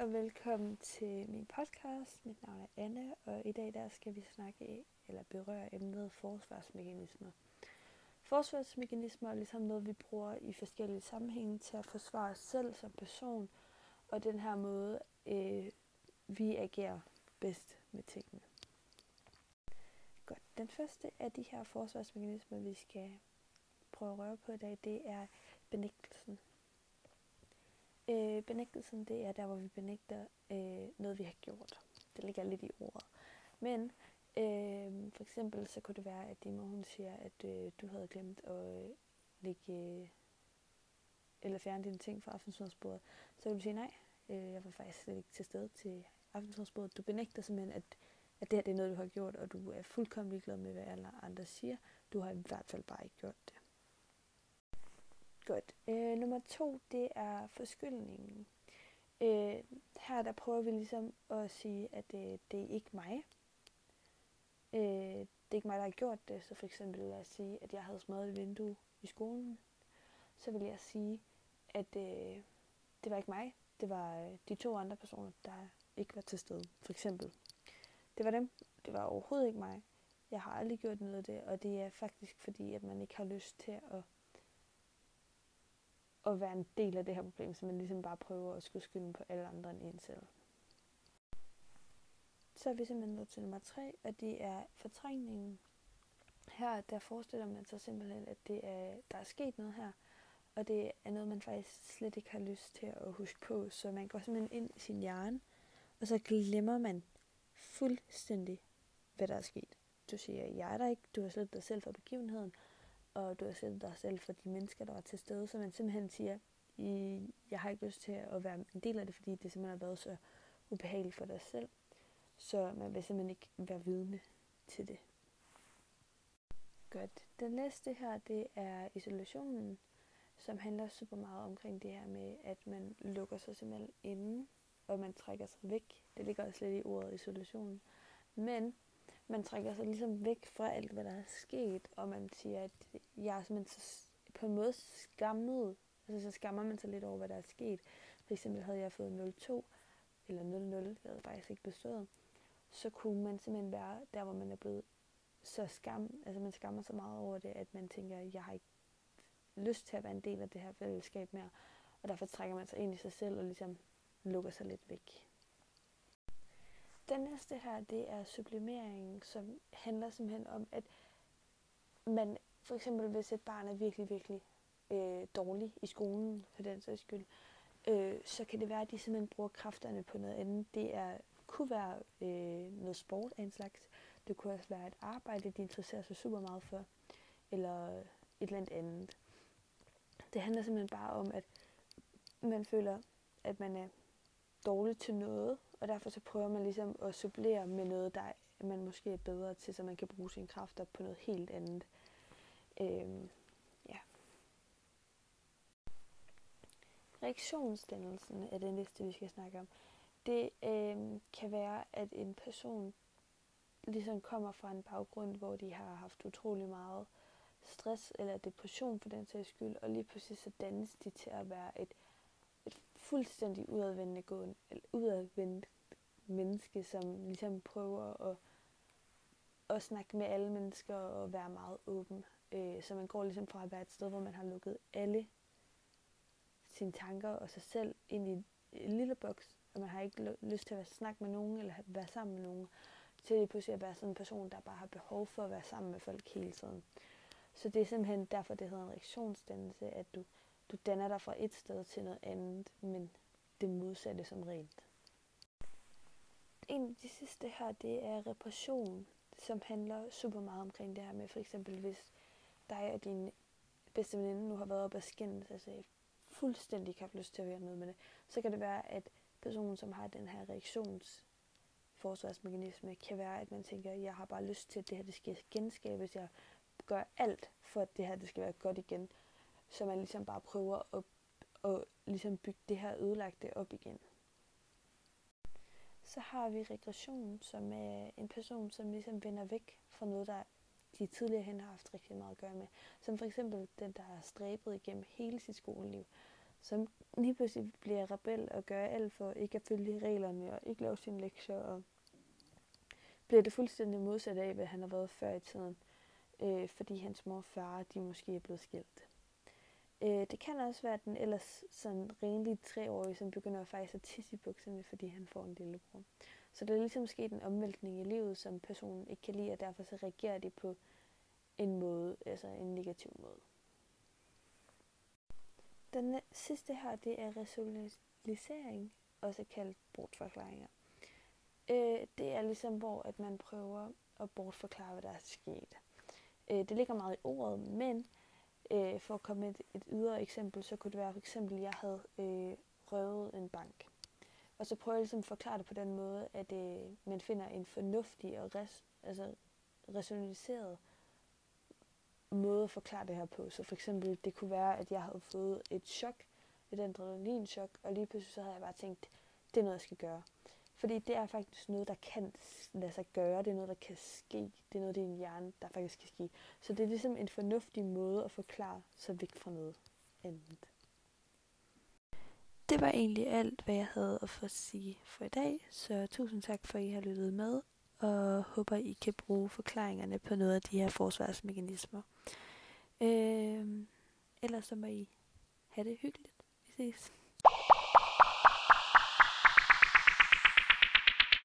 og velkommen til min podcast. Mit navn er Anne, og i dag der skal vi snakke eller berøre emnet forsvarsmekanismer. Forsvarsmekanismer er ligesom noget, vi bruger i forskellige sammenhænge til at forsvare os selv som person, og den her måde, øh, vi agerer bedst med tingene. Godt. Den første af de her forsvarsmekanismer, vi skal prøve at røre på i dag, det er benægtelsen. Øh, benægtelsen, det er der, hvor vi benægter øh, noget, vi har gjort. Det ligger lidt i ordet. Men øh, for eksempel, så kunne det være, at din mor hun siger, at øh, du havde glemt at øh, lægge, øh, eller fjerne dine ting fra aftensmadsbordet. Så vil du sige, nej, øh, jeg var faktisk slet ikke til stede til aftensmadsbordet. Du benægter simpelthen, at, at det her det er noget, du har gjort, og du er fuldkommen ligeglad med, hvad alle andre siger. Du har i hvert fald bare ikke gjort det. Godt. Øh, nummer to, det er forskyldningen. Øh, her der prøver vi ligesom at sige, at det, det er ikke mig. Øh, det er ikke mig, der har gjort det. Så for eksempel lad os sige, at jeg havde smadret et vindue i skolen. Så vil jeg sige, at øh, det var ikke mig. Det var øh, de to andre personer, der ikke var til stede. For eksempel. Det var dem. Det var overhovedet ikke mig. Jeg har aldrig gjort noget af det, og det er faktisk fordi, at man ikke har lyst til at at være en del af det her problem, så man ligesom bare prøver at skulle skylde på alle andre end en selv. Så er vi simpelthen nået til nummer tre, og det er fortrængningen. Her der forestiller man sig simpelthen, at det er, der er sket noget her, og det er noget, man faktisk slet ikke har lyst til at huske på. Så man går simpelthen ind i sin hjerne, og så glemmer man fuldstændig, hvad der er sket. Du siger, jeg er der ikke, du har slet dig selv for begivenheden, og du har sendt dig selv for de mennesker, der var til stede, så man simpelthen siger, I, jeg har ikke lyst til at være en del af det, fordi det simpelthen har været så ubehageligt for dig selv. Så man vil simpelthen ikke være vidne til det. Godt. Den næste her, det er isolationen, som handler super meget omkring det her med, at man lukker sig simpelthen inde, og man trækker sig væk. Det ligger også lidt i ordet isolation. Men man trækker sig ligesom væk fra alt, hvad der er sket, og man siger, at jeg er simpelthen så, på en måde skammet. Altså så skammer man sig lidt over, hvad der er sket. For eksempel havde jeg fået 02 eller 00, jeg havde faktisk ikke bestået, så kunne man simpelthen være der, hvor man er blevet så skam, altså man skammer så meget over det, at man tænker, at jeg har ikke lyst til at være en del af det her fællesskab mere, og derfor trækker man sig ind i sig selv og ligesom lukker sig lidt væk. Den næste her, det er sublimering, som handler simpelthen om, at man for eksempel, hvis et barn er virkelig, virkelig øh, dårlig i skolen, for den sags skyld, øh, så kan det være, at de simpelthen bruger kræfterne på noget andet. Det er, kunne være øh, noget sport af en slags. Det kunne også være et arbejde, de interesserer sig super meget for. Eller et eller andet. Det handler simpelthen bare om, at man føler, at man er dårlig til noget, og derfor så prøver man ligesom at supplere med noget, der man måske er bedre til, så man kan bruge sine kræfter på noget helt andet. Øhm, ja. Reaktionsdannelsen er det næste, vi skal snakke om. Det øhm, kan være, at en person ligesom kommer fra en baggrund, hvor de har haft utrolig meget stress eller depression for den sags skyld, og lige pludselig så dannes de til at være et, et fuldstændig udadvendende, gående, eller udadvendt menneske, som ligesom prøver at, at snakke med alle mennesker og være meget åben. Øh, så man går ligesom fra at være et sted, hvor man har lukket alle sine tanker og sig selv ind i en lille boks, og man har ikke lyst til at snakke med nogen eller være sammen med nogen, til lige pludselig at være sådan en person, der bare har behov for at være sammen med folk hele tiden. Så det er simpelthen derfor, det hedder en reaktionsdannelse, at du, du danner dig fra et sted til noget andet, men det modsatte som rent. En af de sidste her, det er repression, som handler super meget omkring det her med, for eksempel hvis dig og din bedste veninde nu har været op og skændes, altså fuldstændig ikke haft lyst til at være noget med det, så kan det være, at personen, som har den her reaktions forsvarsmekanisme, kan være, at man tænker, jeg har bare lyst til, at det her det skal genskabes. Jeg gør alt for, at det her det skal være godt igen. Så man ligesom bare prøver at, at ligesom bygge det her ødelagte op igen. Så har vi regression, som er en person, som ligesom vender væk fra noget, der de tidligere hen har haft rigtig meget at gøre med. Som for eksempel den, der har stræbet igennem hele sit skoleliv. som lige pludselig bliver rebel og gør alt for ikke at følge reglerne og ikke lave sine lektier og bliver det fuldstændig modsat af, hvad han har været før i tiden, øh, fordi hans mor og far, de måske er blevet skilt. Øh, det kan også være den ellers sådan renlig treårige, som begynder faktisk at tisse i bukserne, fordi han får en lillebror. Så der er ligesom sket en omvæltning i livet, som personen ikke kan lide, og derfor så reagerer de på en måde, altså en negativ måde. Den sidste her, det er resolualisering, også kaldt bortforklaringer. Øh, det er ligesom, hvor at man prøver at bortforklare, hvad der er sket. Øh, det ligger meget i ordet, men øh, for at komme med et, et ydre eksempel, så kunne det være for eksempel, at jeg havde øh, røvet en bank. Og så prøver jeg ligesom at forklare det på den måde, at øh, man finder en fornuftig og res, altså rationaliseret måde at forklare det her på. Så for eksempel, det kunne være, at jeg havde fået et chok, et adrenalinchok, og lige pludselig så havde jeg bare tænkt, det er noget, jeg skal gøre. Fordi det er faktisk noget, der kan lade sig gøre. Det er noget, der kan ske. Det er noget, det er en hjerne, der faktisk kan ske. Så det er ligesom en fornuftig måde at forklare sig væk fra noget andet. Det var egentlig alt, hvad jeg havde at få at sige for i dag. Så tusind tak for, at I har lyttet med. Og håber, I kan bruge forklaringerne på noget af de her forsvarsmekanismer. Øh, ellers så må I have det hyggeligt. Vi ses.